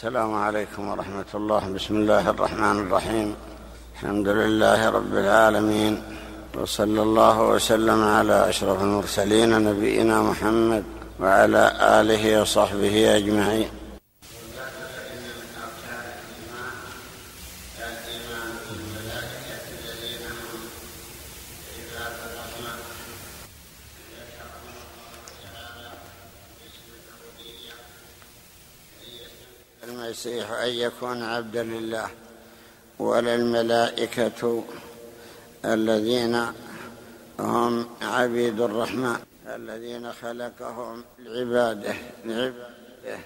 السلام عليكم ورحمة الله. بسم الله الرحمن الرحيم. الحمد لله رب العالمين. وصلى الله وسلم على أشرف المرسلين نبينا محمد وعلى آله وصحبه أجمعين. أن يكون عبدا لله ولا الملائكة الذين هم عبيد الرحمن الذين خلقهم لعباده لعباده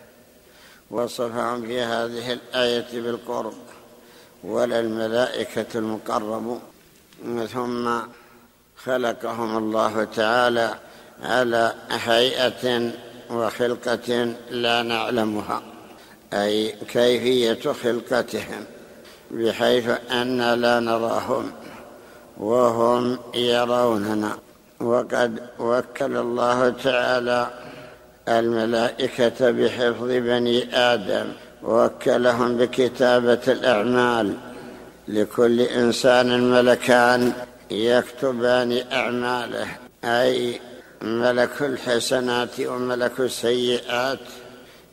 وصفهم في هذه الآية بالقرب ولا الملائكة المقرب. ثم خلقهم الله تعالى على هيئة وخلقة لا نعلمها. أي كيفية خلقتهم بحيث أن لا نراهم وهم يروننا. وقد وكل الله تعالى الملائكة بحفظ بني آدم ووكلهم بكتابة الأعمال. لكل إنسان ملكان يكتبان أعماله أي ملك الحسنات وملك السيئات.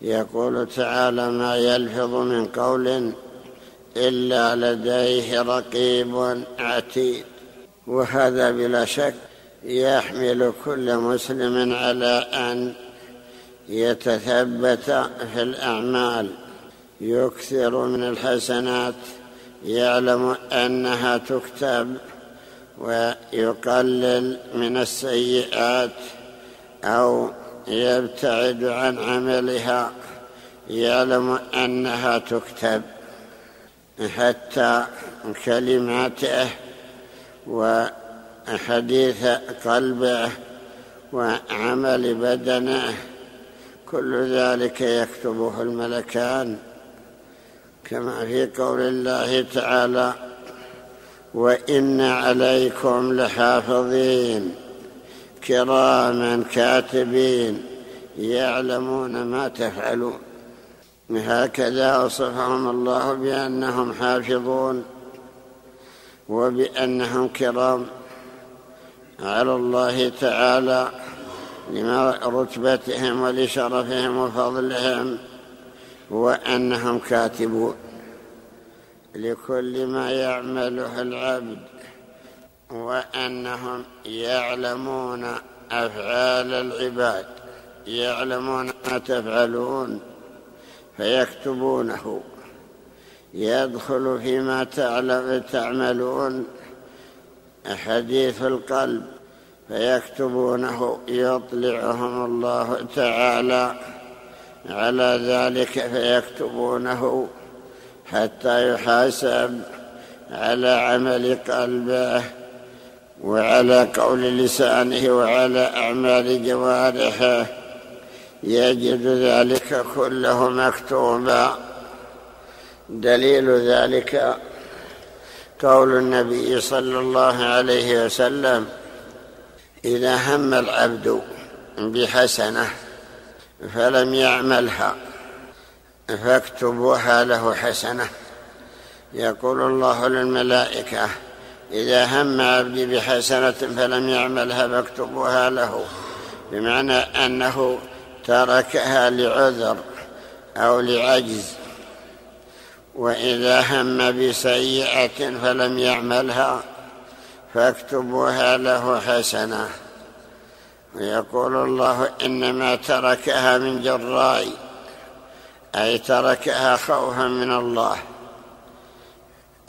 يقول تعالى ما يلفظ من قول إلا لديه رقيب عتيد. وهذا بلا شك يحمل كل مسلم على أن يتثبت في الأعمال. يكثر من الحسنات يعلم أنها تكتب ويقلل من السيئات أو يبتعد عن عملها يعلم أنها تكتب حتى كلماته وحديث قلبه وعمل بدنه. كل ذلك يكتبه الملكان كما في قول الله تعالى وإن عليكم لحافظين كراما كاتبين يعلمون ما تفعلون. هكذا وصفهم الله بأنهم حافظون وبأنهم كرام. على الله تعالى لما رتبتهم ولشرفهم وفضلهم وأنهم كاتبون. لكل ما يعمله العبد وأنهم يعلمون أفعال العباد يعلمون ما تفعلون فيكتبونه يدخل فيما تعملون حديث القلب فيكتبونه يطلعهم الله تعالى على ذلك فيكتبونه حتى يحاسب على عمل قلبه. وعلى قول لسانه وعلى أعمال جوارحه يجد ذلك كله مكتوبا. دليل ذلك قول النبي صلى الله عليه وسلم إذا هم العبد بحسنة فلم يعملها فاكتبوها له حسنة. يقول الله للملائكة إذا هم عبدي بحسنة فلم يعملها فاكتبوها له بمعنى أنه تركها لعذر أو لعجز. وإذا هم بسيئة فلم يعملها فاكتبوها له حسنة. ويقول الله إنما تركها من جراء أي تركها خوفا من الله.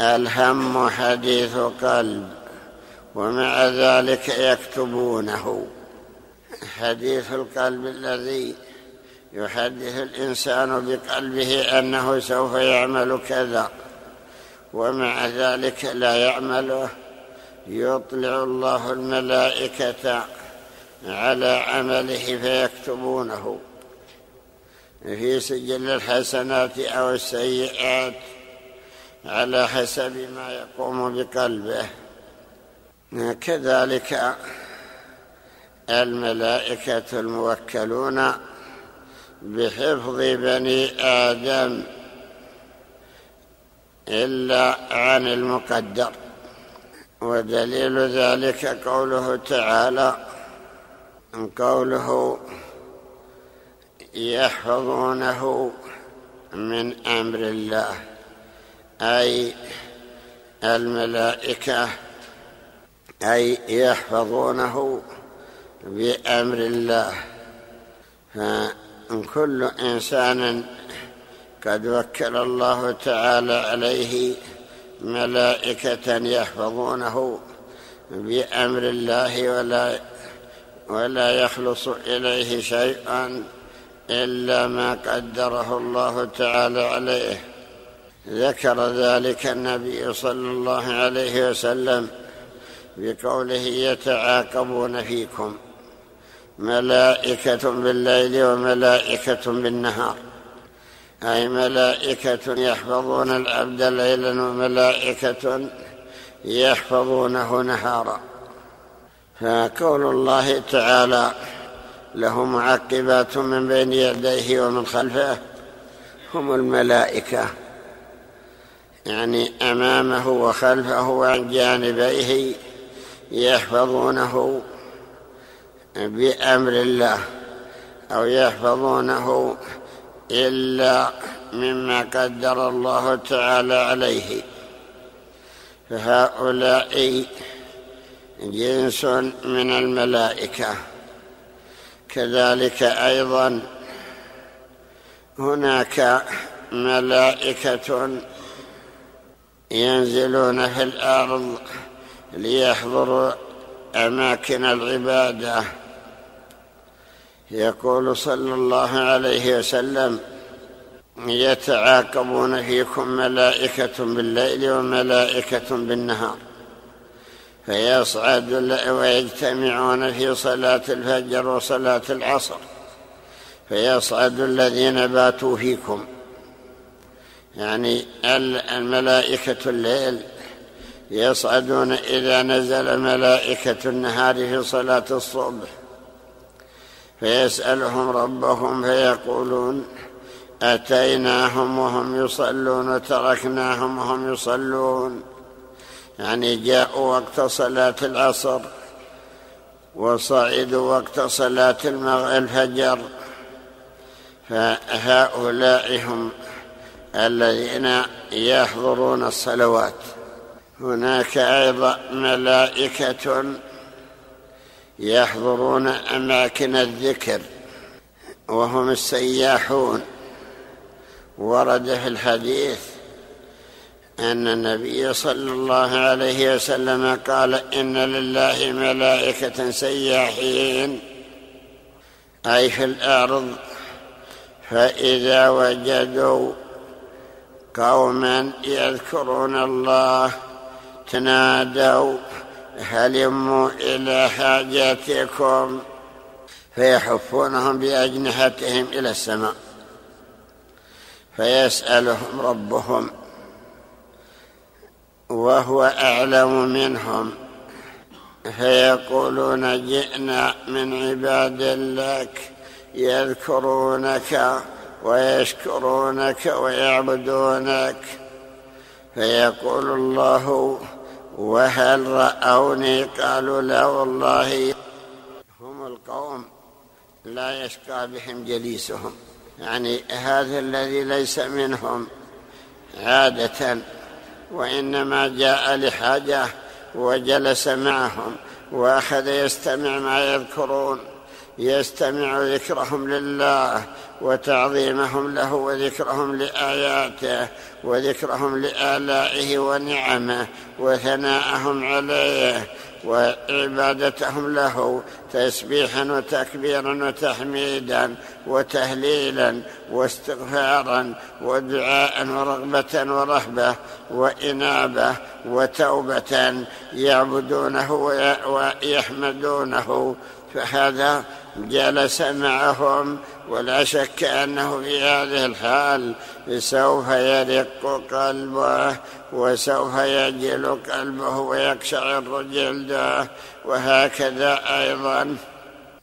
الهم حديث قلب ومع ذلك يكتبونه. حديث القلب الذي يحدث الإنسان بقلبه أنه سوف يعمل كذا ومع ذلك لا يعمله. يطلع الله الملائكة على عمله فيكتبونه. في سجل الحسنات أو السيئات. على حسب ما يقوم بقلبه. كذلك الملائكة الموكلون بحفظ بني آدم إلا عن المقدر. ودليل ذلك قوله تعالى قوله يحفظونه من أمر الله. أي الملائكة أي يحفظونه بأمر الله. فكل إنسان قد وكل الله تعالى عليه ملائكة يحفظونه بأمر الله ولا ولا يخلص إليه شيئا إلا ما قدره الله تعالى عليه. ذكر ذلك النبي صلى الله عليه وسلم بقوله يتعاقبون فيكم ملائكة بالليل وملائكة بالنهار أي ملائكة يحفظون العبد ليلا وملائكة يحفظونه نهارا. فقول الله تعالى له معقبات من بين يديه ومن خلفه هم الملائكة. يعني أمامه وخلفه وعن جانبيه يحفظونه بأمر الله أو يحفظونه إلا مما قدر الله تعالى عليه. فهؤلاء جنس من الملائكة. كذلك أيضا هناك ملائكة ينزلون في الأرض ليحضروا أماكن العبادة. يقول صلى الله عليه وسلم يتعاقبون فيكم ملائكة بالليل وملائكة بالنهار. فيصعد ويجتمعون في صلاة الفجر وصلاة العصر. فيصعد الذين باتوا فيكم. يعني الملائكة الليل يصعدون إذا نزل ملائكة النهار في صلاة الصبح. فيسألهم ربهم فيقولون أتيناهم وهم يصلون وتركناهم وهم يصلون. يعني جاءوا وقت صلاة العصر وصعدوا وقت صلاة الفجر. فهؤلاء هم الذين يحضرون الصلوات. هناك أيضا ملائكة يحضرون أماكن الذكر وهم السياحون. ورد في الحديث أن النبي صلى الله عليه وسلم قال إن لله ملائكة سياحين أي في الأرض فإذا وجدوا قوما يذكرون الله. تنادوا هلموا إلى حاجاتكم فيحفونهم بأجنحتهم إلى السماء. فيسألهم ربهم وهو أعلم منهم. فيقولون جئنا من عباد لك يذكرونك. ويشكرونك ويعبدونك. فيقول الله وهل رأوني؟ قالوا لا والله. هم القوم لا يشقى بهم جليسهم. يعني هذا الذي ليس منهم عادة وإنما جاء لحاجة وجلس معهم وأخذ يستمع ما يذكرون. يستمع ذكرهم لله وتعظيمهم له وذكرهم لآياته وذكرهم لآلائه ونعمه وثناءهم عليه وعبادتهم له تسبيحا وتكبيرا وتحميدا وتهليلا واستغفارا ودعاء ورغبه ورهبة وإنابة وتوبه يعبدونه ويحمدونه فهذا جلس معهم ولا شك أنه في هذه الحال سوف يرق قلبه وسوف يجل قلبه ويقشعر جلده وهكذا أيضا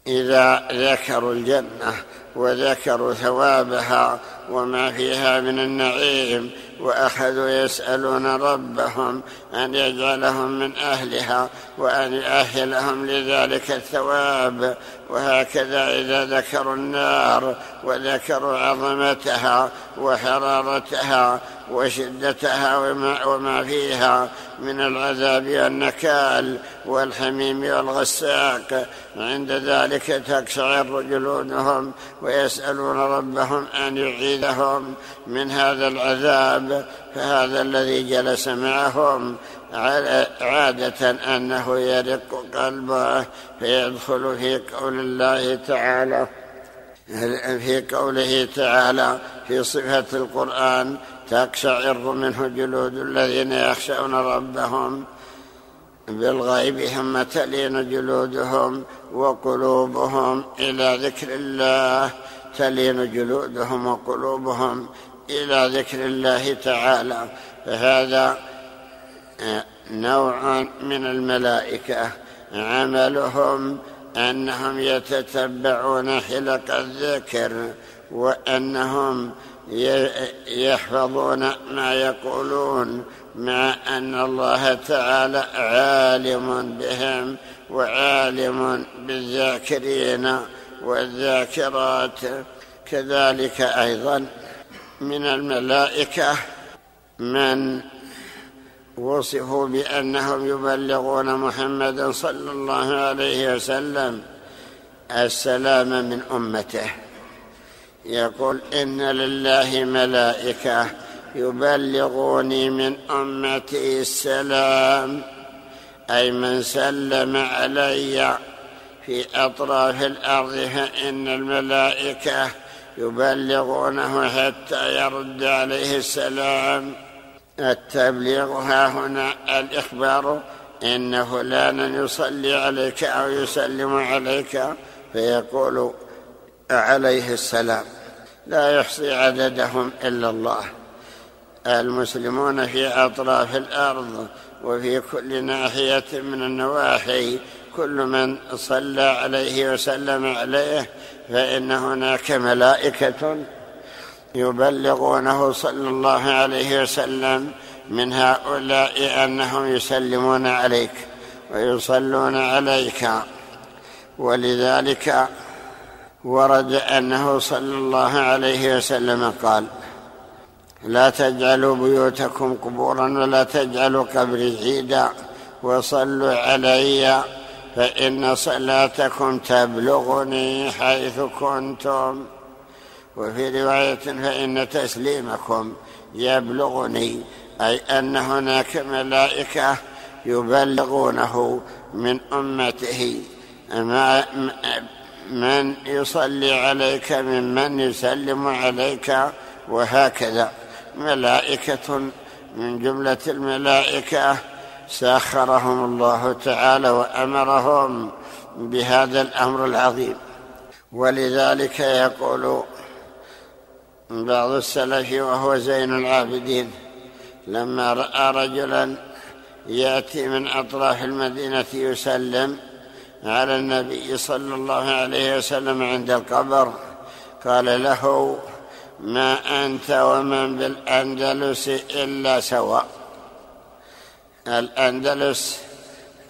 إذا ذكروا الجنة وذكروا ثوابها وما فيها من النعيم. واخذوا يسالون ربهم أن يجعلهم من أهلها وأن يؤهلهم لذلك الثواب. وهكذا إذا ذكروا النار وذكروا عظمتها وحرارتها وشدتها وما, وما فيها من العذاب والنكال والحميم والغساق عند ذلك تقشعر جلودهم ويسألون ربهم أن يعيدهم من هذا العذاب. فهذا الذي جلس معهم عادة أنه يرق قلبه فيدخل في قول الله تعالى في قوله تعالى في صفة القرآن تقشعر منه جلود الذين يخشون ربهم بالغيب ثم تلين جلودهم وقلوبهم إلى ذكر الله تلين جلودهم وقلوبهم إلى ذكر الله تعالى فهذا آه، نوع من الملائكة. عملهم أنهم يتتبعون حلق الذكر وأنهم يحفظون ما يقولون مع أن الله تعالى عالم بهم وعالم بالذاكرين والذاكرات. كذلك أيضا من الملائكة من وصفوا بأنهم يبلغون محمدا صلى الله عليه وسلم السلام من أمته. يقول إن لله ملائكة يبلغوني من أمتي السلام أي من سلم علي في أطراف الأرض فإن الملائكة يبلغونه حتى يرد عليه السلام. التبليغ ها هنا الإخبار أن فلانا يصلي عليك أو يسلم عليك فيقول عليه السلام. لا يحصي عددهم إلا الله. المسلمون في أطراف الأرض وفي كل ناحية من النواحي كل من صلى عليه وسلم عليه فإن هناك ملائكة يبلغونه صلى الله عليه وسلم من هؤلاء أنهم يسلمون عليك ويصلون عليك. ولذلك ورد أنه صلى الله عليه وسلم قال لا تجعلوا بيوتكم قبورا ولا تجعلوا قبري عيدا وصلوا علي فإن صلاتكم تبلغني حيث كنتم. وفي رواية فإن تسليمكم يبلغني أي أن هناك ملائكة يبلغونه من أمته. من يصلي عليك ممن يسلم عليك وهكذا. ملائكة من جملة الملائكة ساخرهم الله تعالى وأمرهم بهذا الأمر العظيم. ولذلك يقول بعض السلف وهو زين العابدين لما رأى رجلا يأتي من أطراف المدينة يسلم على النبي صلى الله عليه وسلم عند القبر قال له ما أنت ومن بالأندلس إلا سواء الأندلس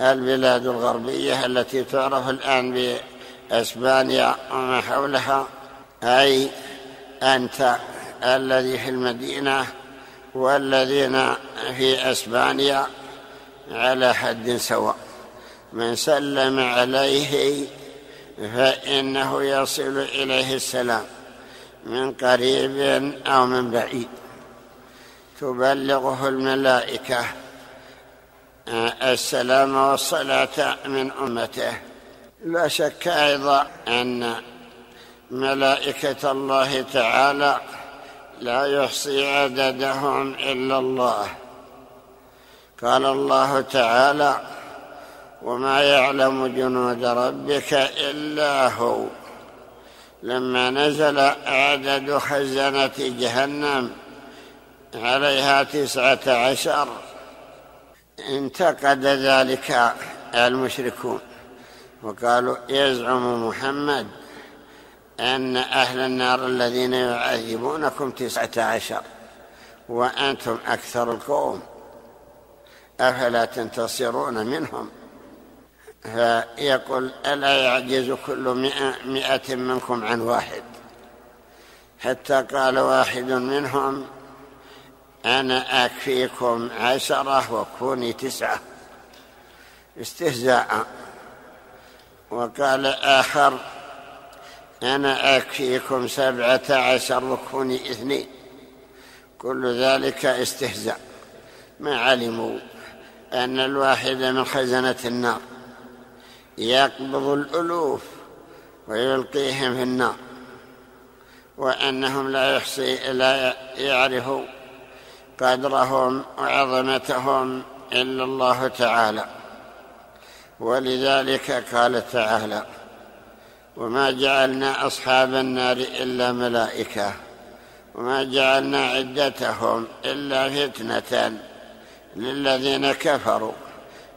البلاد الغربية التي تعرف الآن بأسبانيا وما حولها أي أنت الذي في المدينة والذين في أسبانيا على حد سواء. من سلم عليه فإنه يصل إليه السلام من قريب أو من بعيد. تبلغه الملائكة السلام والصلاة من أمته. لا شك أيضا أن ملائكة الله تعالى لا يحصي عددهم إلا الله. قال الله تعالى وما يعلم جنود ربك إلا هو. لما نزل عدد خزنة جهنم عليها تسعة عشر انتقد ذلك المشركون وقالوا يزعم محمد أن أهل النار الذين يعذبونكم تسعة عشر وأنتم أكثر القوم. أفلا تنتصرون منهم؟ فيقول ألا يعجز كل مئة, مئة منكم عن واحد. حتى قال واحد منهم أنا أكفيكم عشرة وكوني تسعة. استهزاء. وقال آخر أنا أكفيكم سبعة عشر وكوني اثنين. كل ذلك استهزاء. ما علموا أن الواحد من خزنة النار يقبض الألوف ويلقيهم في النار وأنهم لا يحصي لا يعرفوا قدرهم وعظمتهم إلا الله تعالى. ولذلك قال تعالى وما جعلنا أصحاب النار إلا ملائكة وما جعلنا عدتهم إلا فتنة للذين كفروا.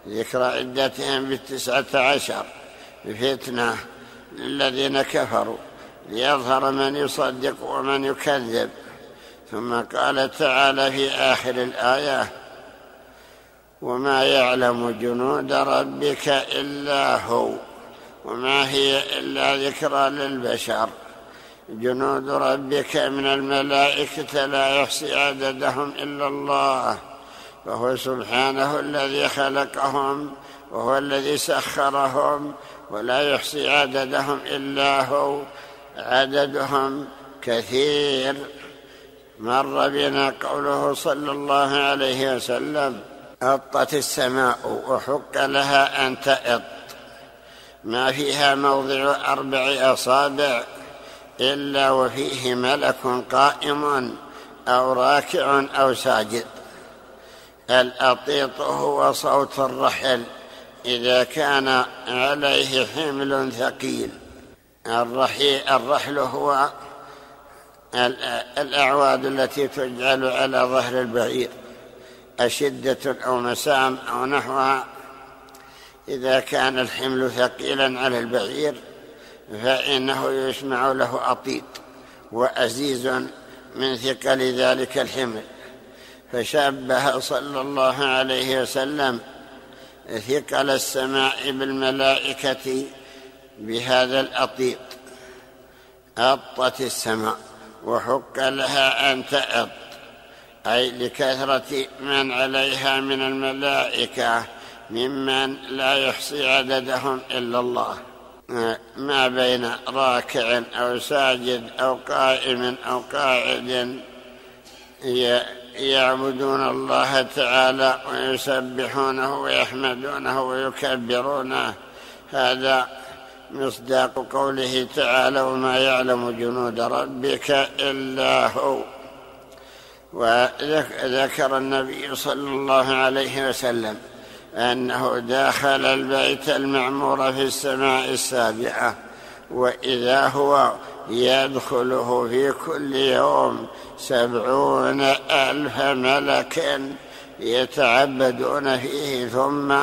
ذكر عدتهم بالتسعة عشر فتنة للذين كفروا. ليظهر من يصدق ومن يكذب ثم قال تعالى في آخر الآية وما يعلم جنود ربك إلا هو وما هي إلا ذكرى للبشر. جنود ربك من الملائكة لا يحصي عددهم إلا الله فهو سبحانه الذي خلقهم وهو الذي سخرهم ولا يحصي عددهم إلا هو عددهم كثير. مر بنا قوله صلى الله عليه وسلم أطت السماء وحق لها أن تأط. ما فيها موضع أربع أصابع إلا وفيه ملك قائم أو راكع أو ساجد. الأطيط هو صوت الرحل إذا كان عليه حمل ثقيل. الرحل هو الأعواد التي تجعل على ظهر البعير أشدة أو مسام أو نحوها إذا كان الحمل ثقيلا على البعير فإنه يسمع له أطيط وأزيز من ثقل ذلك الحمل. فشبه صلى الله عليه وسلم ثقل السماء بالملائكة بهذا الأطيط أطت السماء. وحق لها أن تأط أي لكثرة من عليها من الملائكة ممن لا يحصي عددهم إلا الله. ما بين راكع أو ساجد أو قائم أو قاعد يعبدون الله تعالى ويسبحونه ويحمدونه ويكبرونه. هذا مصداق قوله تعالى وما يعلم جنود ربك إلا هو. وذكر النبي صلى الله عليه وسلم أنه داخل البيت المعمور في السماء السابعة وإذا هو يدخله في كل يوم سبعون ألف ملك يتعبدون فيه ثم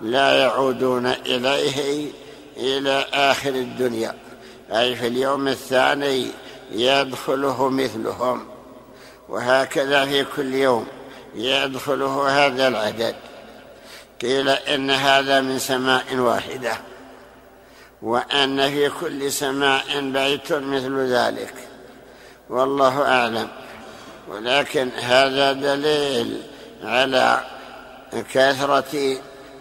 لا يعودون إليه. إلى آخر الدنيا. أي في اليوم الثاني يدخله مثلهم. وهكذا في كل يوم يدخله هذا العدد. قيل إن هذا من سماء واحدة. وأن في كل سماء بيت مثل ذلك. والله أعلم. ولكن هذا دليل على كثرة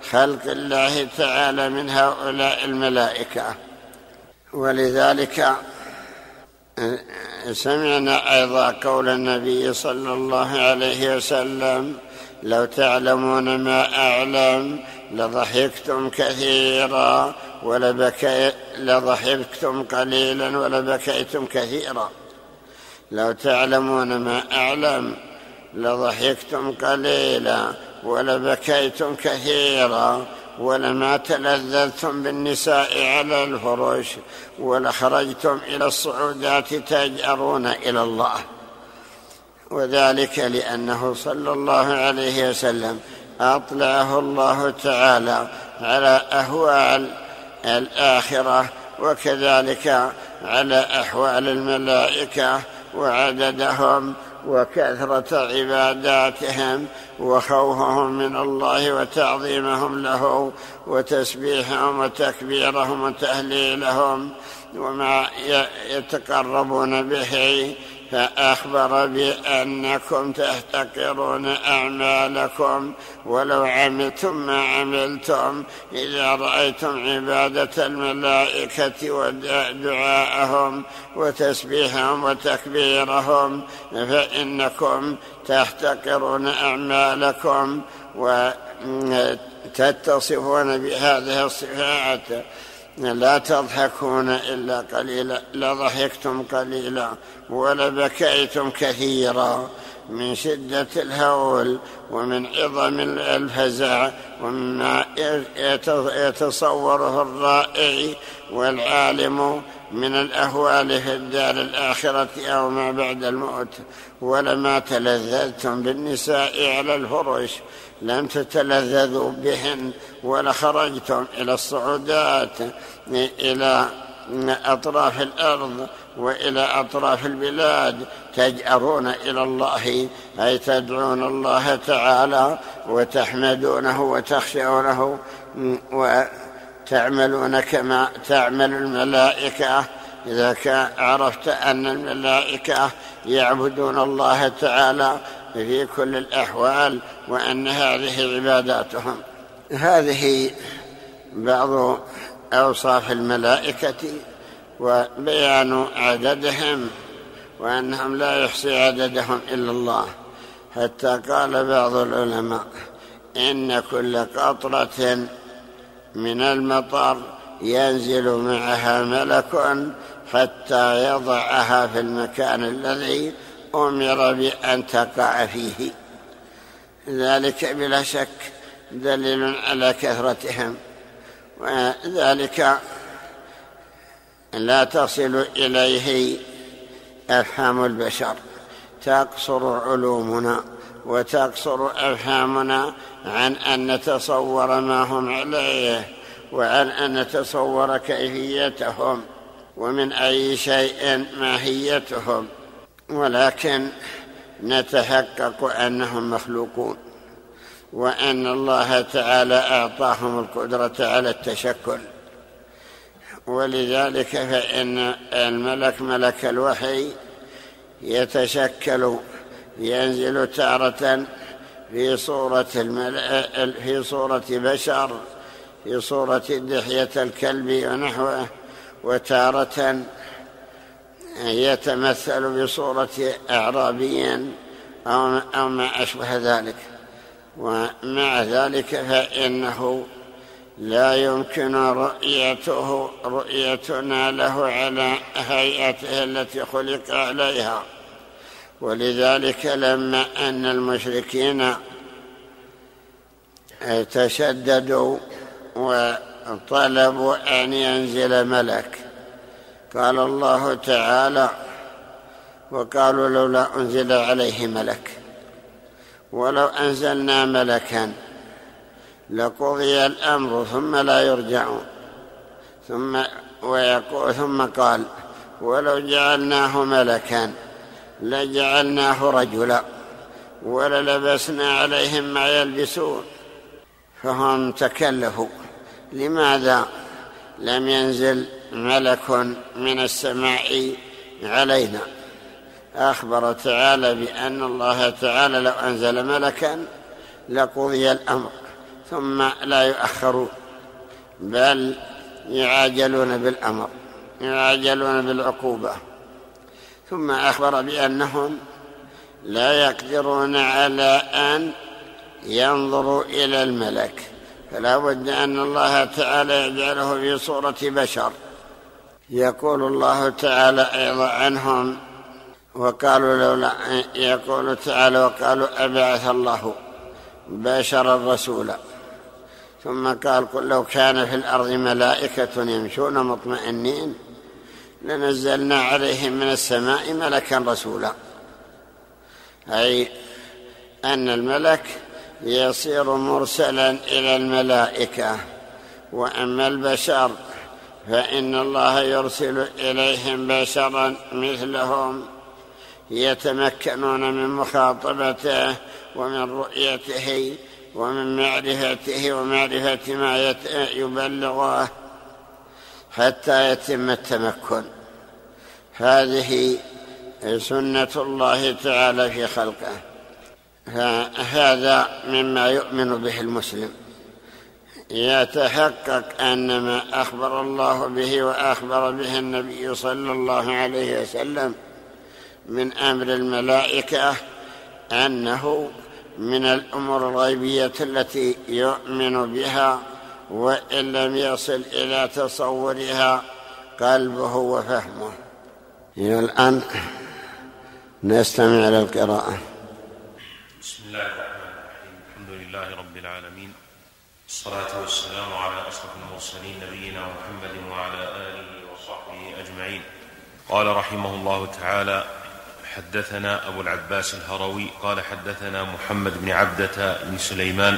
خلق الله تعالى من هؤلاء الملائكة. ولذلك سمعنا أيضا قول النبي صلى الله عليه وسلم لو تعلمون ما أعلم لضحكتم كثيرا ولبكي لضحكتم قليلا ولبكيتم كثيرا. لو تعلمون ما أعلم لضحكتم قليلا ولبكيتم كثيرا ولما تلذذتم بالنساء على الفرش ولخرجتم إلى الصعودات تجأرون إلى الله. وذلك لأنه صلى الله عليه وسلم أطلعه الله تعالى على أهوال الآخرة وكذلك على أحوال الملائكة وعددهم وكثرة عباداتهم وخوفهم من الله وتعظيمهم له وتسبيحهم وتكبيرهم وتهليلهم وما يتقربون به فأخبر بأنكم تحتقرون أعمالكم ولو عملتم ما عملتم إذا رأيتم عبادة الملائكة ودعاءهم وتسبيحهم وتكبيرهم فإنكم تحتقرون أعمالكم وتتصفون بهذه الصفات. لا تضحكون إلا قليلا لضحكتم قليلا ولبكيتم كثيرا. من شدة الهول ومن عظم الفزع ومما يتصوره الرائع والعالم من الأهوال في الدار الآخرة أو ما بعد الموت. ولما تلذذتم بالنساء على الفرش لم تتلذذوا بهن ولخرجتم إلى الصعودات إلى أطراف الأرض وإلى أطراف البلاد تجأرون إلى الله أي تدعون الله تعالى وتحمدونه وتخشونه وتعملون كما تعمل الملائكة. إذا عرفت أن الملائكة يعبدون الله تعالى في كل الأحوال وأن هذه عباداتهم. هذه بعض أوصاف الملائكة وبيان عددهم. وأنهم لا يحصي عددهم إلا الله. حتى قال بعض العلماء إن كل قطرة من المطر ينزل معها ملك حتى يضعها في المكان الذي أمر بأن تقع فيه. ذلك بلا شك دليل على كثرتهم. وذلك لا تصل إليه أفهام البشر تقصر علومنا وتقصر أفهامنا عن أن نتصور ما هم عليه وعن أن نتصور كيفيتهم ومن أي شيء ماهيتهم ولكن نتحقق أنهم مخلوقون وأن الله تعالى أعطاهم القدرة على التشكل. ولذلك فإن الملك ملك الوحي يتشكل ينزل تارة في صورة في صورة بشر في صورة دحية الكلب ونحوه وتارة يتمثل بصورة أعرابي أو ما أشبه ذلك. ومع ذلك فإنه لا يمكن رؤيته رؤيتنا له على هيئته التي خلق عليها. ولذلك لما أن المشركين تشددوا وطلبوا أن ينزل ملك. قال الله تعالى وقالوا لولا أنزل عليه ملك. ولو أنزلنا ملكا لقضي الأمر ثم لا يرجعون. ثم ويقول ثم قال ولو جعلناه ملكا لجعلناه رجلا وللبسنا عليهم ما يلبسون. فهم تكلفوا لماذا لم ينزل ملك من السماء علينا؟ أخبر تعالى بأن الله تعالى لو أنزل ملكا لقضي الأمر. ثم لا يؤخرون بل يعاجلون بالأمر يعاجلون بالعقوبة. ثم أخبر بأنهم لا يقدرون على أن ينظروا إلى الملك. فلا بد أن الله تعالى يجعله في صورة بشر. يقول الله تعالى أيضا عنهم وقالوا لولا يقول تعالى وقالوا أبعث الله بشرا رسولا. ثم قال قل لو كان في الأرض ملائكة يمشون مطمئنين لنزلنا عليهم من السماء ملكا رسولا. أي أن الملك يصير مرسلا إلى الملائكة. وأما البشر فإن الله يرسل إليهم بشرا مثلهم يتمكنون من مخاطبته ومن رؤيته ومن معرفته ومعرفة ما يبلغه حتى يتم التمكن. هذه سنة الله تعالى في خلقه. هذا مما يؤمن به المسلم. يتحقق أن ما أخبر الله به وأخبر به النبي صلى الله عليه وسلم من أمر الملائكة أنه من الأمور الغيبية التي يؤمن بها وإن لم يصل إلى تصورها قلبه وفهمه. الآن نستمع إلى القراءة. بسم الله الرحمن الرحيم. الحمد لله رب العالمين. الصلاة والسلام على أشرف المرسلين نبينا محمد وعلى آله وصحبه أجمعين. قال رحمه الله تعالى حدثنا أبو العباس الهروي قال حدثنا محمد بن عبدة بن سليمان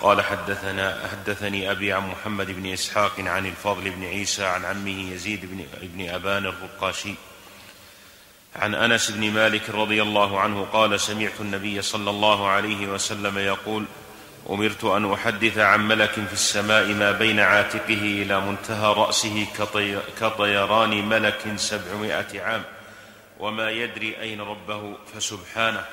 قال حدثنا حدثني أبي عن محمد بن إسحاق عن الفضل بن عيسى عن عمه يزيد بن, بن أبان الرقاشي. عن أنس بن مالك رضي الله عنه قال سمعت النبي صلى الله عليه وسلم يقول أمرت أن أحدث عن ملك في السماء ما بين عاتقه إلى منتهى كطي كطيران ملك سبعمائة عام. وما يدري أين ربه فسبحانه.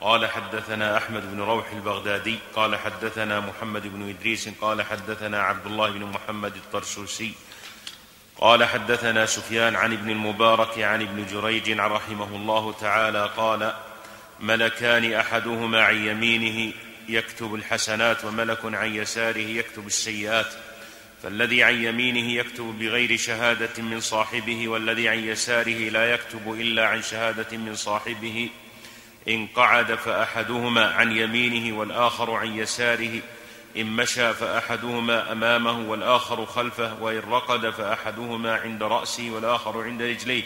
قال حدثنا أحمد بن روح البغدادي قال حدثنا محمد بن إدريس قال حدثنا عبد الله بن محمد الطرسوسي. قال حدثنا سفيان عن ابن المبارك عن ابن جريج رحمه الله تعالى قال ملكان أحدهما عن يمينه يكتب الحسنات وملك عن يساره يكتب السيئات. فالذي عن يمينه يكتب بغير شهادة من صاحبه والذي عن يساره لا يكتب إلا عن شهادة من صاحبه. إن قعد فأحدهما عن يمينه والآخر عن يساره. إن مشى فأحدهما أمامه والآخر خلفه. وإن رقد فأحدهما عند رأسه والآخر عند رجليه.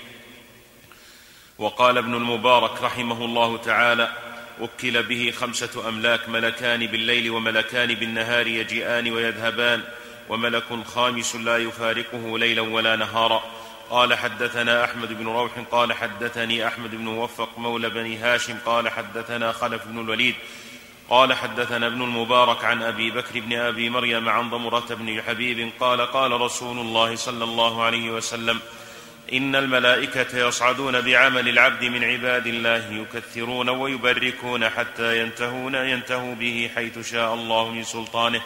وقال ابن المبارك رحمه الله تعالى وكل به خمسة أملاك ملكان بالليل وملكان بالنهار يجيئان ويذهبان. وملك خامس لا يفارقه ليلا ولا نهارا. قال حدثنا أحمد بن روح قال حدثني أحمد بن موفق مولى بني هاشم قال حدثنا خلف بن الوليد قال حدثنا ابن المبارك عن أبي بكر بن أبي مريم عن ضمرة بن حبيب قال قال رسول الله صلى الله عليه وسلم إن الملائكة يصعدون بعمل العبد من عباد الله يكثرون ويبركون حتى ينتهون ينتهوا به حيث شاء الله من سلطانه.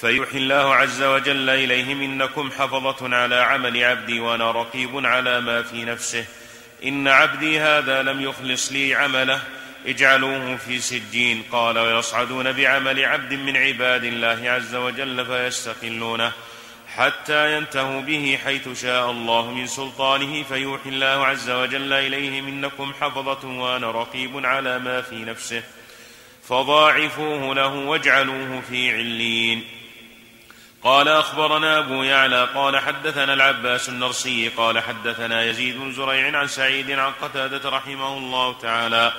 فيوحي الله عز وجل إليهم إنكم حفظة على عمل عبدي وأنا رقيب على ما في نفسه. إن عبدي هذا لم يخلص لي عمله. اجعلوه في سجين. قال ويصعدون بعمل عبد من عباد الله عز وجل فيستقلونه. حتى ينتهوا به حيث شاء الله من سلطانه. فيوحي الله عز وجل إليهم إنكم حفظة وأنا رقيب على ما في نفسه. فضاعفوه له واجعلوه في علين. قال أخبرنا أبو يعلى قال حدثنا العباس النرسي قال حدثنا يزيد بن زريع عن سعيد عن قتادة رحمه الله تعالى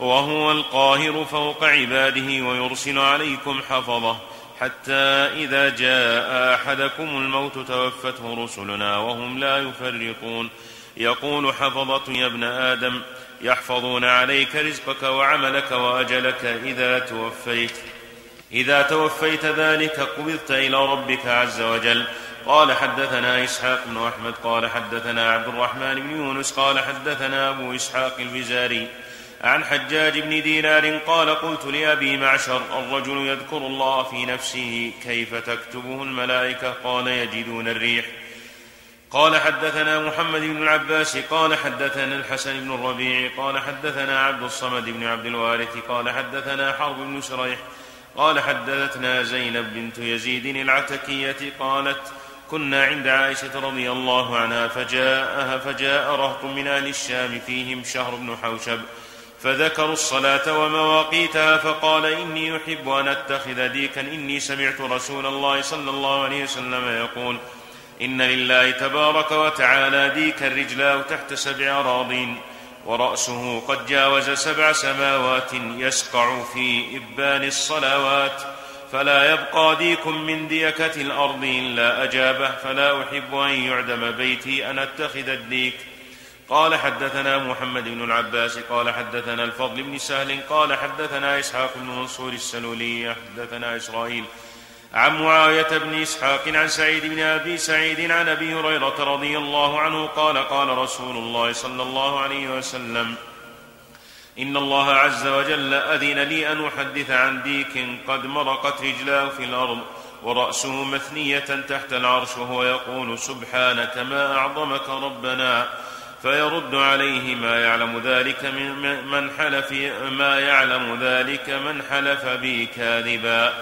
وهو القاهر فوق عباده ويرسل عليكم حفظه حتى إذا جاء أحدكم الموت توفته رسلنا وهم لا يفرقون. يقول حفظة يا ابن آدم يحفظون عليك رزقك وعملك وأجلك إذا توفيت. إذا توفيت ذلك قبضت إلى ربك عز وجل. قال حدثنا إسحاق بن أحمد قال حدثنا عبد الرحمن بن يونس قال حدثنا أبو إسحاق البزاري عن حجاج بن دينار قال قلت لأبي معشر الرجل يذكر الله في نفسه كيف تكتبه الملائكة؟ قال يجدون الريح. قال حدثنا محمد بن العباس قال حدثنا الحسن بن الربيع قال حدثنا عبد الصمد بن عبد الوارث قال حدثنا حرب بن شريح قال حدثتنا زينب بنت يزيد العتكية قالت كنا عند عائشة رضي الله عنها فجاءها فجاء رهط من أهل الشام فيهم شهر بن حوشب فذكروا الصلاة ومواقيتها فقال إني أحب أن أتخذ ديكا إني سمعت رسول الله صلى الله عليه وسلم يقول إن لله تبارك وتعالى ديكا رجلاه تحت سبع أراضين ورأسه قد جاوز سبع سماوات يسقع في إبان الصلوات. فلا يبقى ديك من ديكة الأرض إلا أجابه. فلا أحب أن يعدم بيتي أن أتخذ الديك. قال حدثنا محمد بن العباس قال حدثنا الفضل بن سهل قال حدثنا إسحاق بن منصور السلولي حدثنا إسرائيل. عن معاوية بن إسحاق عن سعيد بن أبي سعيد عن أبي هريرة رضي الله عنه قال قال رسول الله صلى الله عليه وسلم إن الله عز وجل أذن لي أن أحدث عن ديك قد مرقت رجلاه في الأرض ورأسه مثنية تحت العرش وهو يقول سبحانك ما أعظمك ربنا فيرد عليه ما يعلم ذلك من, من حلف ما يعلم ذلك من حلف بي كاذبا.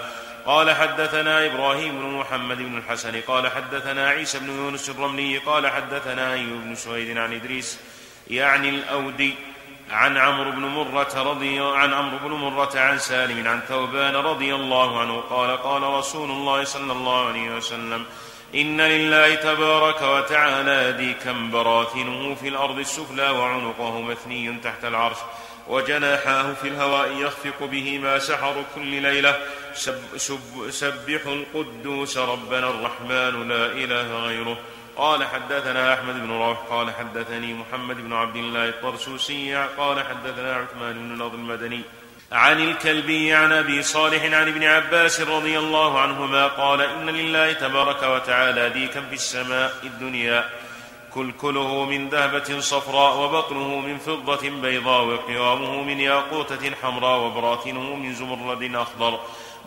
قال حدثنا إبراهيم بن محمد بن الحسن قال حدثنا عيسى بن يونس الرملي قال حدثنا أيوب بن سويد عن إدريس يعني الأودي عن عمرو بن مرة رضي عن عمرو بن مرة عن سالم عن ثوبان رضي الله عنه قال قال رسول الله صلى الله عليه وسلم إن لله تبارك وتعالى ديكا براثنه في الأرض السفلى وعنقه مثني تحت العرش. وجناحاه في الهواء يخفق به ما سحر كل ليلة. سب سب سبحوا القدوس ربنا الرحمن لا إله غيره. قال حدثنا أحمد بن روح قال حدثني محمد بن عبد الله الطرسوسي قال حدثنا عثمان بن نضر المدني. عن الكلبي عن أبي صالح عن ابن عباس رضي الله عنهما قال إن لله تبارك وتعالى ديكا في السماء الدنيا كلكله من ذهبة صفراء وبطنه من فضة بيضاء وقوامه من ياقوتة حمراء وبراثنه من زمرد أخضر.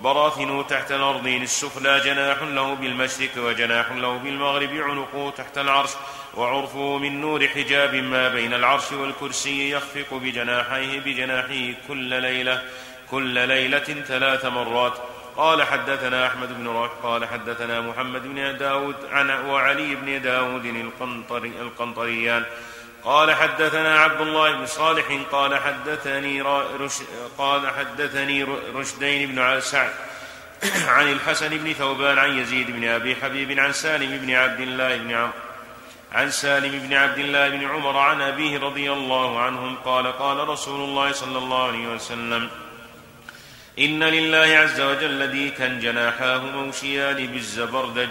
براثنه تحت الأرضين السفلى جناح له بالمشرق وجناح له بالمغرب عنقه تحت العرش وعرفه من نور حجاب ما بين العرش والكرسي يخفق بجناحيه بجناحه كل ليلة كل ليلة ثلاث مرات. قال حدثنا أحمد بن روح قال حدثنا محمد بن داود عن وعلي بن داود القنطري القنطريان. قال حدثنا عبد الله بن صالح قال حدثني رش قال حدثني رشدين بن سعد عن الحسن بن ثوبان عن يزيد بن أبي حبيب عن سالم بن عبد الله بن عمرو عن سالم بن عبد الله بن عمر عن أبيه رضي الله عنهم قال قال رسول الله صلى الله عليه وسلم إن لله عز وجل ديكا جناحاه موشيان بالزبردج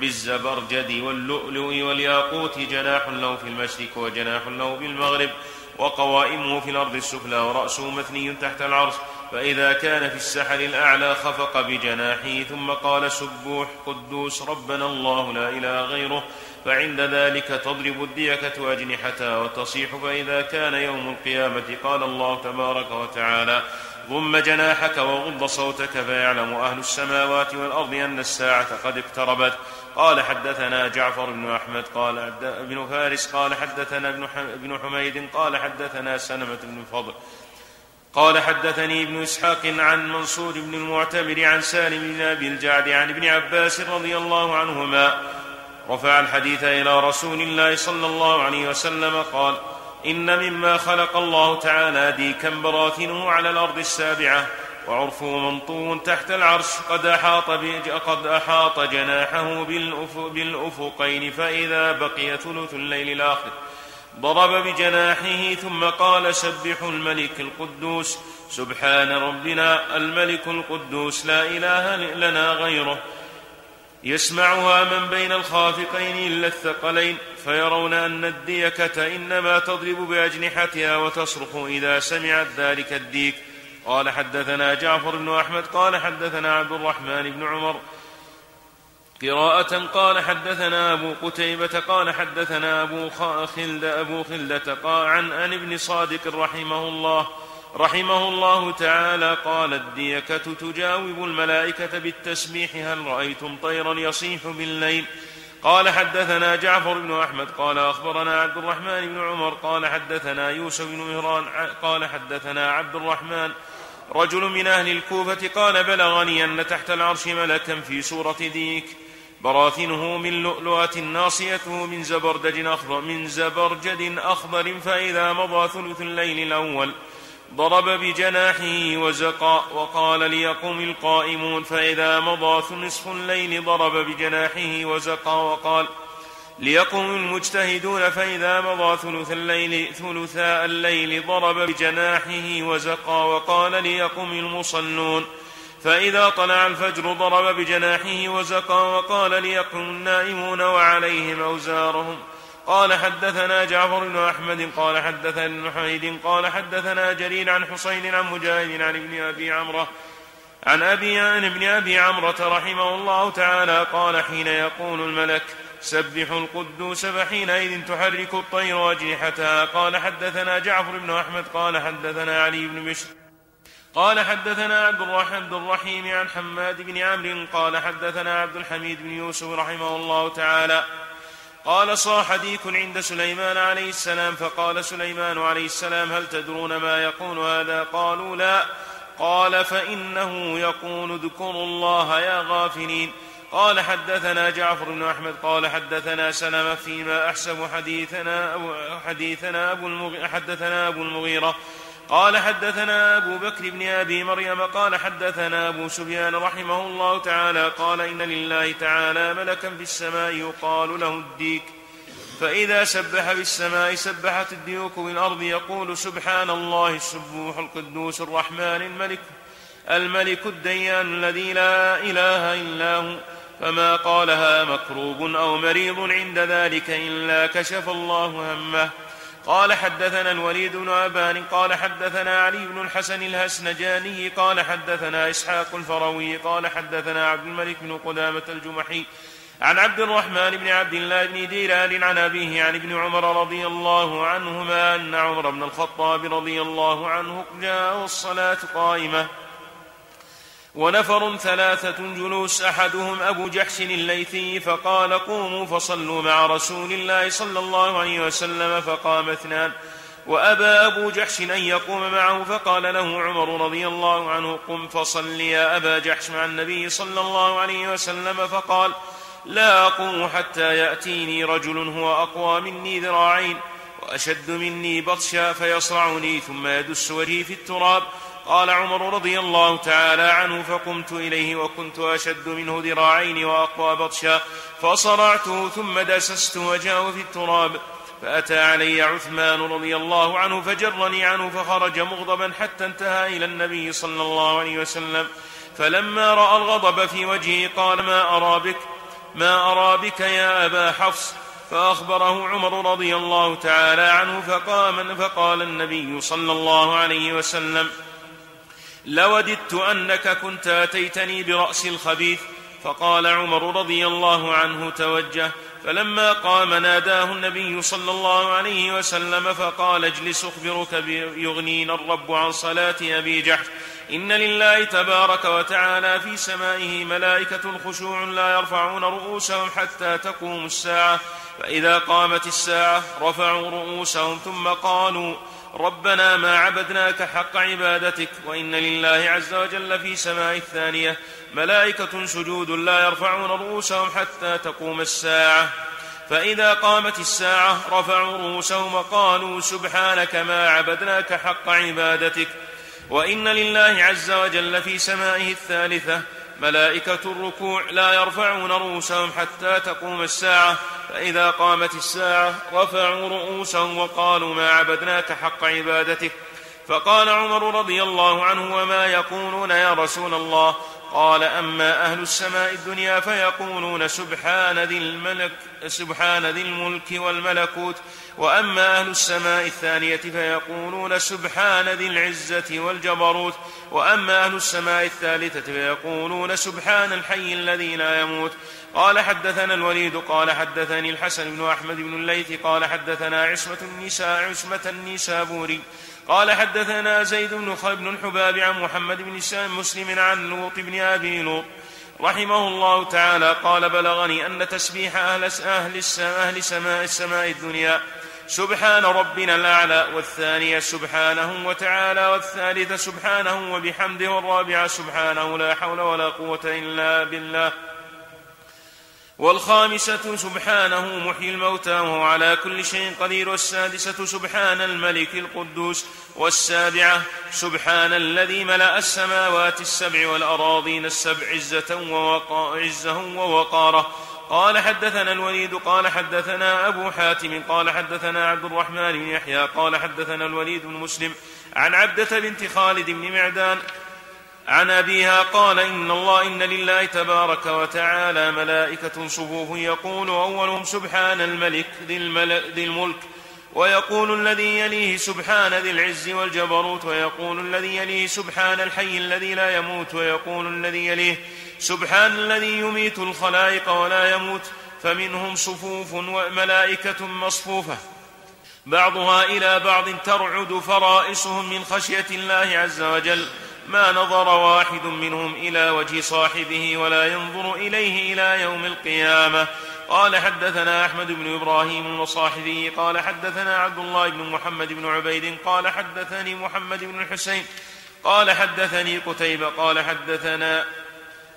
بالزبرجد واللؤلؤ والياقوت جناح له في المشرق وجناح له بالمغرب وقوائمه في الأرض السفلى ورأسه مثني تحت العرش. فإذا كان في السحر الأعلى خفق بجناحه ثم قال سبوح قدوس ربنا الله لا إله غيره. فعند ذلك تضرب الديكة أجنحتها وتصيح. فإذا كان يوم القيامة قال الله تبارك وتعالى ضم جناحك وغض صوتك فيعلم أهل السماوات والأرض أن الساعة قد اقتربت. قال حدثنا جعفر بن أحمد قال ابن فارس قال حدثنا ابن حميد قال حدثنا سلمة بن فضل. قال حدثني ابن إسحاق عن منصور بن المعتمر عن سالم بن أبي الجعد عن ابن عباس رضي الله عنهما. رفع الحديث إلى رسول الله صلى الله عليه وسلم قال إن مما خلق الله تعالى ديكا براثنه على الأرض السابعة وعرفه منطو تحت العرش قد أحاط, قد أحاط جناحه بالأفقين فإذا بقي ثلث الليل الآخر ضرب بجناحه ثم قال سبحوا الملك القدوس سبحان ربنا الملك القدوس لا إله لنا غيره يسمعها من بين الخافقين إلا الثقلين. فيرون أن الديكة إنما تضرب بأجنحتها وتصرخ إذا سمعت ذلك الديك. قال حدثنا جعفر بن أحمد قال حدثنا عبد الرحمن بن عمر. قراءة قال حدثنا أبو قتيبة قال حدثنا أبو خلد أبو خلدة عن أن ابن صادق رحمه الله رحمه الله تعالى قال الديكة تجاوب الملائكة بالتسبيح هل رأيتم طيرا يصيح بالليل؟ قال حدثنا جعفر بن أحمد قال أخبرنا عبد الرحمن بن عمر قال حدثنا يوسف بن مهران قال حدثنا عبد الرحمن رجل من أهل الكوفة قال بلغني أن تحت العرش ملكا في سورة ديك براثنه من لؤلؤة ناصيته من زبرجد أخضر من زبرجد أخضر فإذا مضى ثلث الليل الأول ضرب بجناحه وزقا وقال ليقم القائمون فإذا مضى نصف الليل ضرب بجناحه وزقا وقال ليقم المجتهدون فإذا مضى ثلث الليل ثلثاء الليل ضرب بجناحه وزقا وقال ليقم المصلون فإذا طلع الفجر ضرب بجناحه وزقا وقال ليقم النائمون وعليهم أوزارهم قال حدثنا جعفر بن أحمد قال حدثنا ابن حميد قال حدثنا جرير عن حسين عن مجاهد عن ابن أبي عمرة عن أبي عن ابن أبي عمرة رحمه الله تعالى قال حين يقول الملك سبحوا القدوس فحينئذ تحرك الطير أجنحتها قال حدثنا جعفر بن أحمد قال حدثنا علي بن بشر قال حدثنا عبد عبد الرحيم عن حماد بن عمرو قال حدثنا عبد الحميد بن يوسف رحمه الله تعالى قال صاح ديك عند سليمان عليه السلام فقال سليمان عليه السلام هل تدرون ما يقول هذا؟ قالوا لا. قال فإنه يقول اذكروا الله يا غافلين. قال حدثنا جعفر بن أحمد قال حدثنا سلمة فيما أحسب حديثنا أبو حديثنا المغيرة حدثنا أبو المغيرة. قال حدثنا أبو بكر بن أبي مريم قال حدثنا أبو سفيان رحمه الله تعالى قال إن لله تعالى ملكا في السماء يقال له الديك. فإذا سبح بالسماء سبحت الديوك بالأرض يقول سبحان الله السبوح القدوس الرحمن الملك الملك الديان الذي لا إله إلا هو. فما قالها مكروب أو مريض عند ذلك إلا كشف الله همه. قال حدثنا الوليد بن أبان قال حدثنا علي بن الحسن الهسنجاني قال حدثنا إسحاق الفروي قال حدثنا عبد الملك بن قدامة الجمحي عن عبد الرحمن بن عبد الله بن ديران عن أبيه عن ابن عمر رضي الله عنهما أن عمر بن الخطاب رضي الله عنه جاءه الصلاة قائمة. ونفر ثلاثة جلوس أحدهم أبو جحش الليثي فقال قوموا فصلوا مع رسول الله صلى الله عليه وسلم فقام اثنان. وأبى أبو جحش أن يقوم معه فقال له عمر رضي الله عنه قم فصل يا أبا جحش مع النبي صلى الله عليه وسلم فقال لا أقوم حتى يأتيني رجل هو أقوى مني ذراعين وأشد مني بطشا فيصرعني ثم يدس وجهي في التراب قال عمر رضي الله تعالى عنه فقمت إليه وكنت أشد منه ذراعين وأقوى بطشا فصرعته ثم دسست وجهه في التراب فأتى علي عثمان رضي الله عنه فجرني عنه فخرج مغضبا حتى انتهى إلى النبي صلى الله عليه وسلم فلما رأى الغضب في وجهه قال ما أرى بك؟ ما أرى بك يا أبا حفص؟ فأخبره عمر رضي الله تعالى عنه فقام فقال النبي صلى الله عليه وسلم لوددت أنك كنت آتيتني برأس الخبيث فقال عمر رضي الله عنه توجه فلما قام ناداه النبي صلى الله عليه وسلم فقال اجلس أخبرك يغنينا الرب عن صلاة أبي جحش. إن لله تبارك وتعالى في سمائه ملائكة خشوع لا يرفعون رؤوسهم حتى تقوم الساعة. فإذا قامت الساعة رفعوا رؤوسهم ثم قالوا ربنا ما عبدناك حق عبادتك وإن لله عز وجل في سماء الثانية. ملائكة سجود لا يرفعون رؤوسهم حتى تقوم الساعة. فإذا قامت الساعة رفعوا رؤوسهم وقالوا سبحانك ما عبدناك حق عبادتك. وإن لله عز وجل في سمائه الثالثة ملائكة الركوع لا يرفعون رؤوسهم حتى تقوم الساعة فإذا قامت الساعة رفعوا رؤوسهم وقالوا ما عبدناك حق عبادتك. فقال عمر رضي الله عنه وما يقولون يا رسول الله قال أما أهل السماء الدنيا فيقولون سبحان ذي الملك سبحان ذي الملك والملكوت. وأما أهل السماء الثانية فيقولون سبحان ذي العزة والجبروت. وأما أهل السماء الثالثة فيقولون سبحان الحي الذي لا يموت. قال حدثنا الوليد قال حدثني الحسن بن أحمد بن الليث قال حدثنا عصمة النساء عصمة النسابوري قال حدثنا زيد بن بن الحباب عن محمد بن مسلم عن لوط بن أبي لوط رحمه الله تعالى قال بلغني أن تسبيح أهل أهل أهل سماء السماء الدنيا سبحان ربنا الأعلى والثانيه سبحانه وتعالى والثالثه سبحانه وبحمده والرابعه سبحانه لا حول ولا قوة إلا بالله والخامسة سبحانه محيي الموتى وهو على كل شيء قدير والسادسة سبحان الملك القدوس والسابعة سبحان الذي ملأ السماوات السبع والأراضين السبع عزة ووقا عزة ووقارة. قال حدثنا الوليد قال حدثنا أبو حاتم قال حدثنا عبد الرحمن بن يحيى قال حدثنا الوليد بن مسلم عن عبدة بنت خالد بن معدان عن أبيها قال إن الله إن لله تبارك وتعالى ملائكة صفوف يقول أولهم سبحان الملك ذي, ذي الملك ويقول الذي يليه سبحان ذي العز والجبروت ويقول الذي يليه سبحان الحي الذي لا يموت ويقول الذي يليه سبحان الذي يميت الخلائق ولا يموت فمنهم صفوف وملائكة مصفوفة. بعضها إلى بعض ترعد فرائسهم من خشية الله عز وجل. ما نظر واحد منهم إلى وجه صاحبه ولا ينظر إليه إلى يوم القيامة. قال حدثنا أحمد بن إبراهيم وصاحبه قال حدثنا عبد الله بن محمد بن عبيد قال حدثني محمد بن الحسين قال حدثني قتيبة قال حدثنا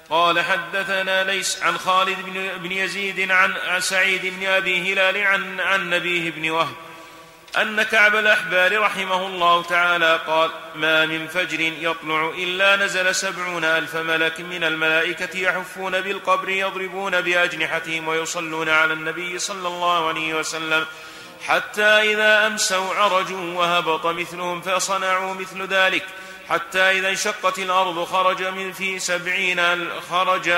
قال حدثنا ليس عن خالد بن يزيد عن سعيد بن أبي هلال عن, عن نبيه بن وهب. أن كعب الأحبار رحمه الله تعالى قال ما من فجر يطلع إلا نزل سبعون ألف ملك من الملائكة يحفون بالقبر يضربون بأجنحتهم ويصلون على النبي صلى الله عليه وسلم حتى إذا أمسوا عرجوا وهبط مثلهم فصنعوا مثل ذلك حتى إذا انشقت الأرض خرج من في سبعين خرج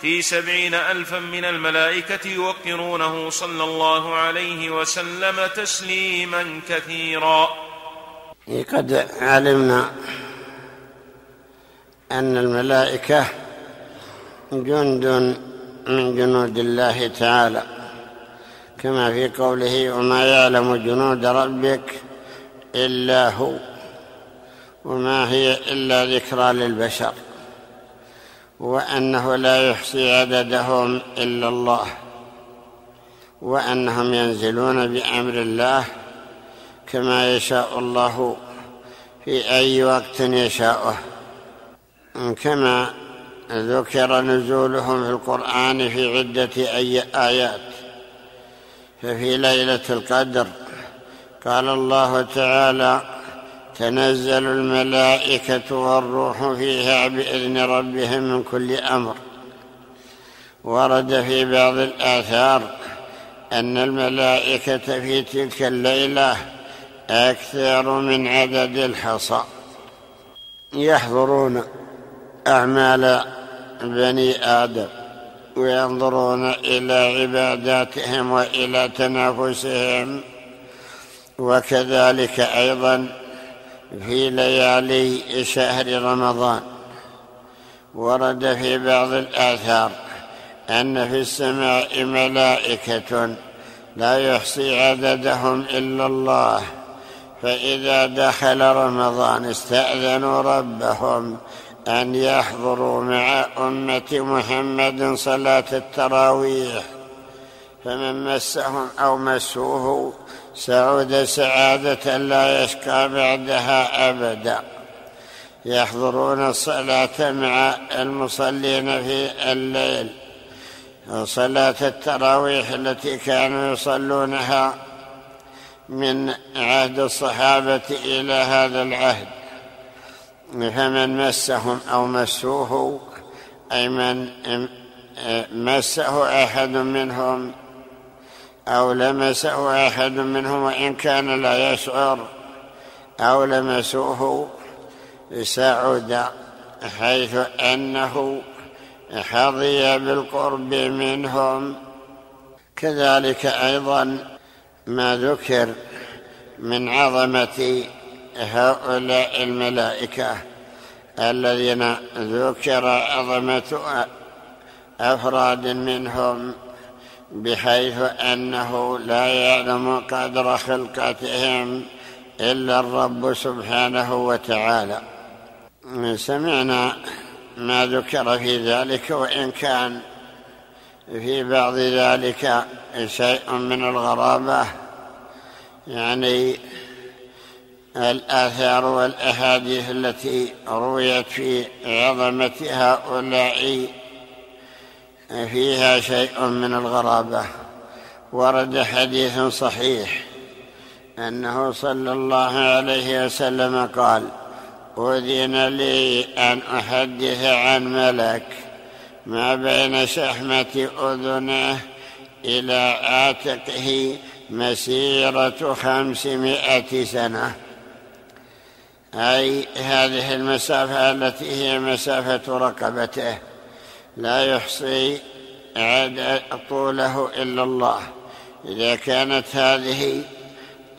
في سبعين ألفا من الملائكة يوقرونه صلى الله عليه وسلم تسليما كثيرا. قد علمنا أن الملائكة جند من جنود الله تعالى كما في قوله وما يعلم جنود ربك إلا هو وما هي إلا ذكرى للبشر. وأنه لا يحصي عددهم إلا الله وأنهم ينزلون بأمر الله كما يشاء الله في أي وقت يشاءه كما ذكر نزولهم في القرآن في عدة أي آيات. ففي ليلة القدر قال الله تعالى تنزل الملائكة والروح فيها بإذن ربهم من كل أمر. ورد في بعض الآثار أن الملائكة في تلك الليلة أكثر من عدد الحصى. يحضرون أعمال بني آدم وينظرون إلى عباداتهم وإلى تنافسهم وكذلك أيضا في ليالي شهر رمضان. ورد في بعض الآثار أن في السماء ملائكة لا يحصي عددهم إلا الله. فإذا دخل رمضان استأذنوا ربهم أن يحضروا مع أمة محمد صلاة التراويح. فمن مسهم أو مسوه سعود سعادة لا يشقى بعدها أبدا. يحضرون الصلاة مع المصلين في الليل. صلاة التراويح التي كانوا يصلونها من عهد الصحابة إلى هذا العهد. فمن مسهم أو مسوه أي من مسه أحد منهم أو لمسه أحد منهم وإن كان لا يشعر أو لمسوه سعد حيث أنه حظي بالقرب منهم. كذلك أيضا ما ذكر من عظمة هؤلاء الملائكة الذين ذكر عظمة أفراد منهم. بحيث أنه لا يعلم قدر خلقتهم إلا الرب سبحانه وتعالى. سمعنا ما ذكر في ذلك وإن كان في بعض ذلك شيء من الغرابة يعني الآثار والأحاديث التي رويت في عظمة هؤلاء فيها شيء من الغرابة. ورد حديث صحيح أنه صلى الله عليه وسلم قال أذن لي أن أحدث عن ملك ما بين شحمة أذنه إلى عاتقه مسيرة خمسمائة سنة. أي هذه المسافة التي هي مسافة رقبته. لا يحصي طوله إلا الله. إذا كانت هذه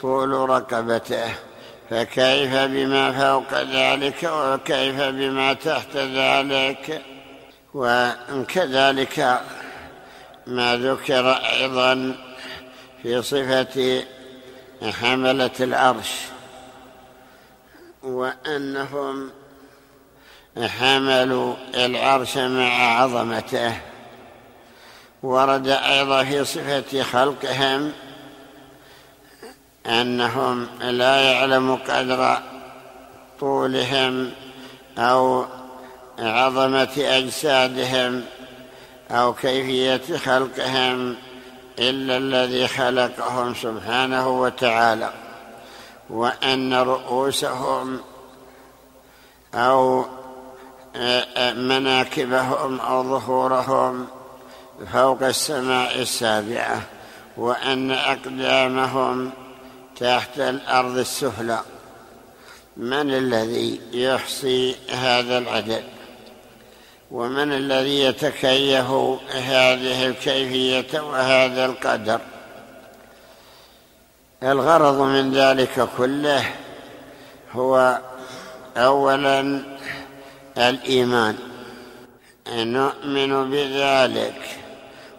طول رقبته فكيف بما فوق ذلك وكيف بما تحت ذلك؟ وكذلك ما ذكر أيضا في صفة حملة العرش وأنهم حملوا العرش مع عظمته ورد أيضا في صفة خلقهم أنهم لا يعلم قدر طولهم أو عظمة أجسادهم أو كيفية خلقهم إلا الذي خلقهم سبحانه وتعالى وأن رؤوسهم أو مناكبهم أو ظهورهم فوق السماء السابعة وأن أقدامهم تحت الأرض السفلى. من الذي يحصي هذا العدد؟ ومن الذي يتكيف هذه الكيفية وهذا القدر؟ الغرض من ذلك كله هو اولا الإيمان. نؤمن بذلك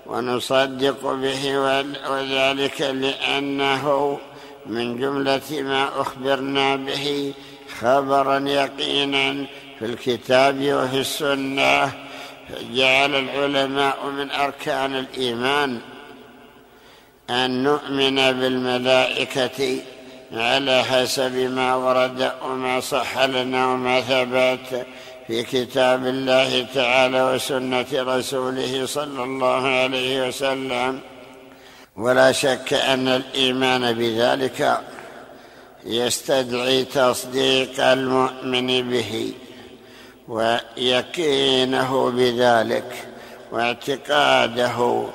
ونصدق به وذلك لأنه من جملة ما أخبرنا به خبرا يقينا في الكتاب وفي السنة. جعل العلماء من أركان الإيمان أن نؤمن بالملائكة على حسب ما ورد وما صح لنا وما ثبت. في كتاب الله تعالى وسنة رسوله صلى الله عليه وسلم. ولا شك أن الإيمان بذلك يستدعي تصديق المؤمن به ويقينه بذلك واعتقاده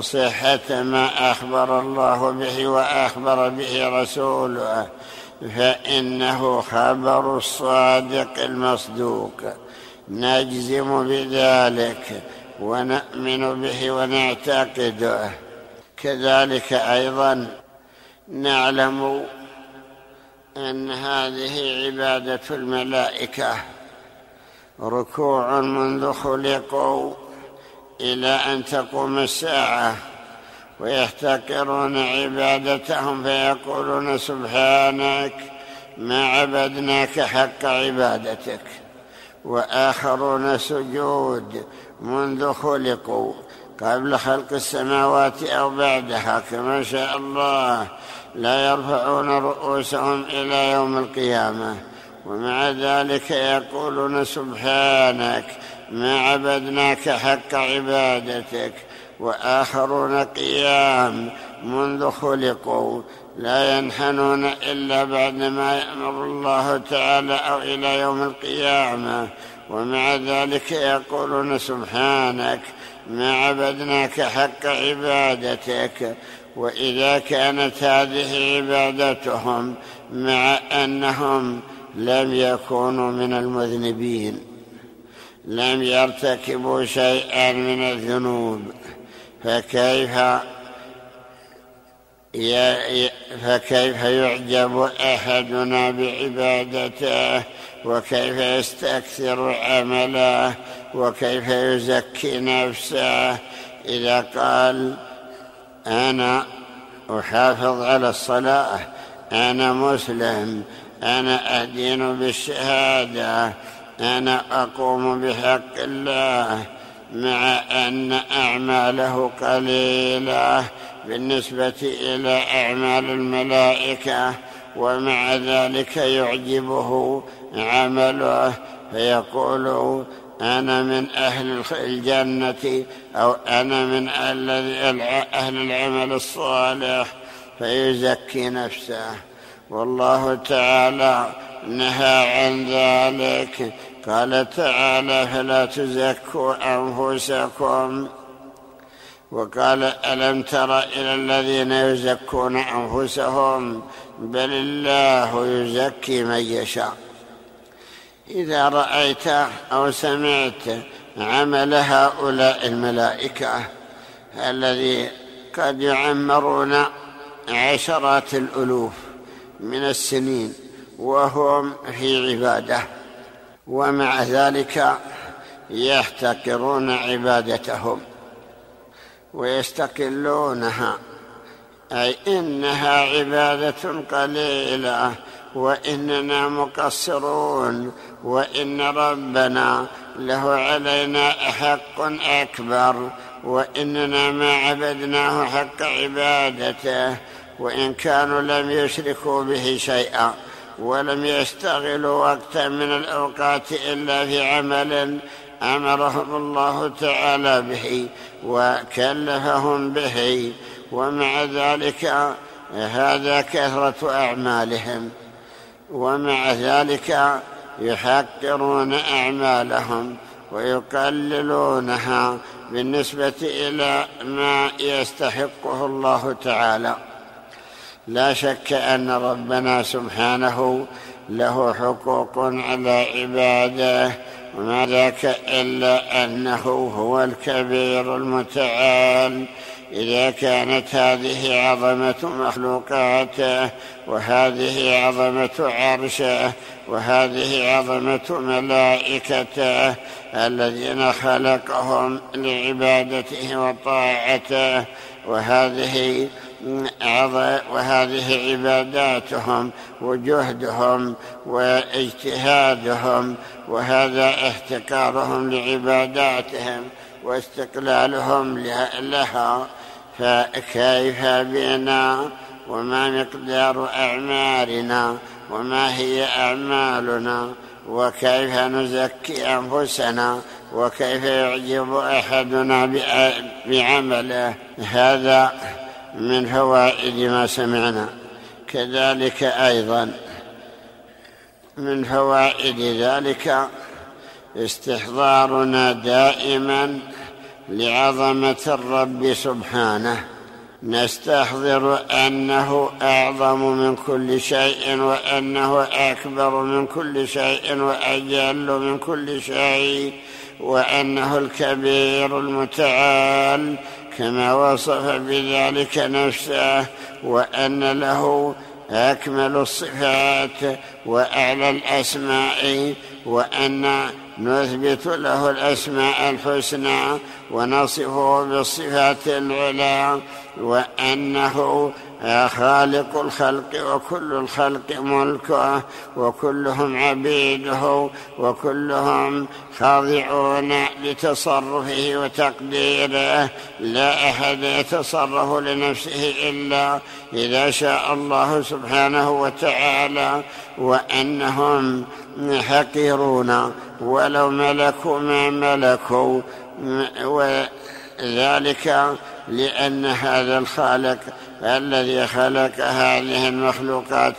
صحة ما أخبر الله به وأخبر به رسوله. فإنه خبر الصادق المصدوق. نجزم بذلك ونؤمن به ونعتقده. كذلك أيضا نعلم أن هذه عبادة الملائكة ركوع منذ خلقوا إلى أن تقوم الساعة. ويحتقرون عبادتهم فيقولون سبحانك ما عبدناك حق عبادتك. وآخرون سجود منذ خلقوا قبل خلق السماوات أو بعدها كما شاء الله لا يرفعون رؤوسهم إلى يوم القيامة. ومع ذلك يقولون سبحانك ما عبدناك حق عبادتك. وآخرون قيام منذ خلقوا. لا ينحنون إلا بعد ما يأمر الله تعالى أو إلى يوم القيامة. ومع ذلك يقولون سبحانك ما عبدناك حق عبادتك. وإذا كانت هذه عبادتهم مع أنهم لم يكونوا من المذنبين. لم يرتكبوا شيئا من الذنوب. فكيف فكيف يعجب أحدنا بعبادته؟ وكيف يستكثر عمله؟ وكيف يزكي نفسه؟ إذا قال أنا أحافظ على الصلاة أنا مسلم أنا أدين بالشهادة أنا أقوم بحق الله مع أن أعماله قليلة بالنسبة إلى أعمال الملائكة ومع ذلك يعجبه عمله فيقول أنا من أهل الجنة أو أنا من أهل العمل الصالح فيزكي نفسه. والله تعالى نهى عن ذلك قال تعالى فلا تزكوا أنفسكم؟ وقال ألم تر إلى الذين يزكون أنفسهم؟ بل الله يزكي من يشاء. إذا رأيت أو سمعت عمل هؤلاء الملائكة الذي قد يعمرون عشرات الألوف من السنين وهم في عبادة. ومع ذلك يحتقرون عبادتهم ويستقلونها. أي إنها عبادة قليلة وإننا مقصرون وإن ربنا له علينا حق أكبر وإننا ما عبدناه حق عبادته وإن كانوا لم يشركوا به شيئا. ولم يشتغلوا وقتا من الأوقات إلا في عمل أمرهم الله تعالى به وكلفهم به ومع ذلك هذا كثرة أعمالهم ومع ذلك يحقرون أعمالهم ويقللونها بالنسبة إلى ما يستحقه الله تعالى. لا شك أن ربنا سبحانه له حقوق على عباده وما ذاك إلا أنه هو الكبير المتعال. إذا كانت هذه عظمة مخلوقاته وهذه عظمة عرشه وهذه عظمة ملائكته الذين خلقهم لعبادته وطاعته وهذه وهذه عباداتهم وجهدهم واجتهادهم وهذا احتكارهم لعباداتهم واستقلالهم لها فكيف بنا؟ وما مقدار اعمالنا وما هي أعمالنا؟ وكيف نزكي أنفسنا؟ وكيف يعجب أحدنا بعمله؟ هذا من فوائد ما سمعنا. كذلك أيضا من فوائد ذلك استحضارنا دائما لعظمة الرب سبحانه. نستحضر أنه أعظم من كل شيء وأنه أكبر من كل شيء وأجل من كل شيء وأنه الكبير المتعال كما وصف بذلك نفسه وأن له أكمل الصفات وأعلى الأسماء وأن نثبت له الأسماء الحسنى ونصفه بالصفات العلى وأنه خالق الخلق وكل الخلق ملكه وكلهم عبيده وكلهم خاضعون لتصرفه وتقديره. لا أحد يتصرف لنفسه إلا إذا شاء الله سبحانه وتعالى. وأنهم حقيرون ولو ملكوا ما ملكوا. وذلك لأن هذا الخالق الذي خلق هذه المخلوقات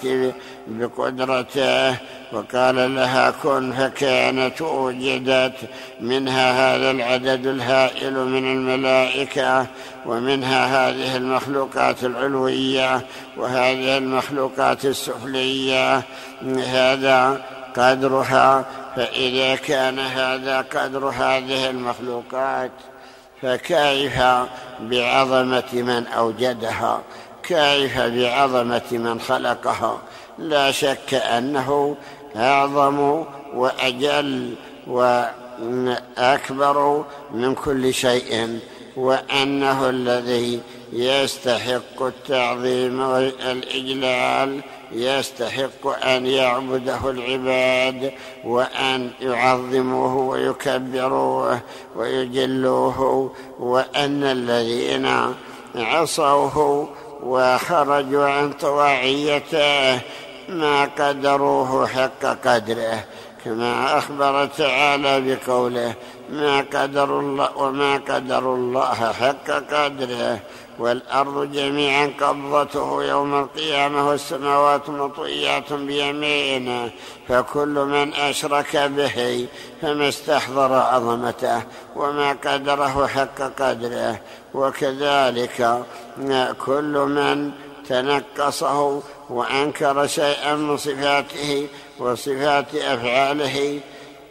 بقدرته وقال لها كن فكانت وجدت منها هذا العدد الهائل من الملائكة ومنها هذه المخلوقات العلوية وهذه المخلوقات السفلية. هذا قدرها فإذا كان هذا قدر هذه المخلوقات فكيف بعظمة من أوجدها؟ كيف بعظمة من خلقها؟ لا شك أنه أعظم وأجل وأكبر من كل شيء وأنه الذي يستحق التعظيم والإجلال يستحق أن يعبده العباد وأن يعظموه ويكبروه ويجلوه وأن الذين عصوه وخرجوا عن طواعيته ما قدروه حق قدره كما أخبر تعالى بقوله ما قدر الله وما قدر الله حق قدره. والأرض جميعا قبضته يوم القيامة والسماوات مطويات بيمينه فكل من أشرك به فما استحضر عظمته وما قدره حق قدره. وكذلك كل من تنقصه وأنكر شيئا من صفاته وصفات أفعاله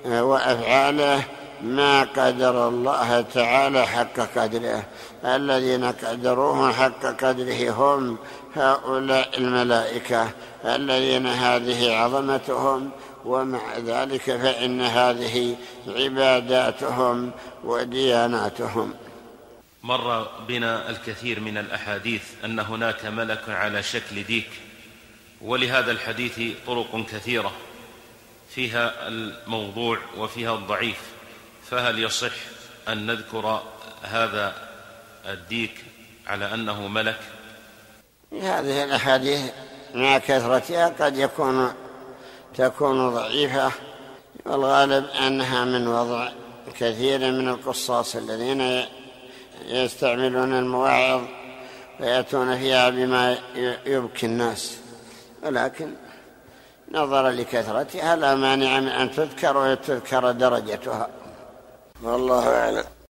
وأفعاله ما قدر الله تعالى حق قدره. الذين قدروه حق قدره هم هؤلاء الملائكة. الذين هذه عظمتهم ومع ذلك فإن هذه عباداتهم ودياناتهم. مر بنا الكثير من الأحاديث أن هناك ملك على شكل ديك ولهذا الحديث طرق كثيرة. فيها الموضوع وفيها الضعيف. فهل يصح أن نذكر هذا الديك على أنه ملك؟ هذه الأحاديث مع كثرتها قد يكون تكون ضعيفة والغالب أنها من وضع كثير من القصاص الذين يستعملون المواعظ ويأتون فيها بما يبكي الناس. ولكن نظرا لكثرتها لا مانع من أن تذكر وتذكر درجتها. والله أعلم.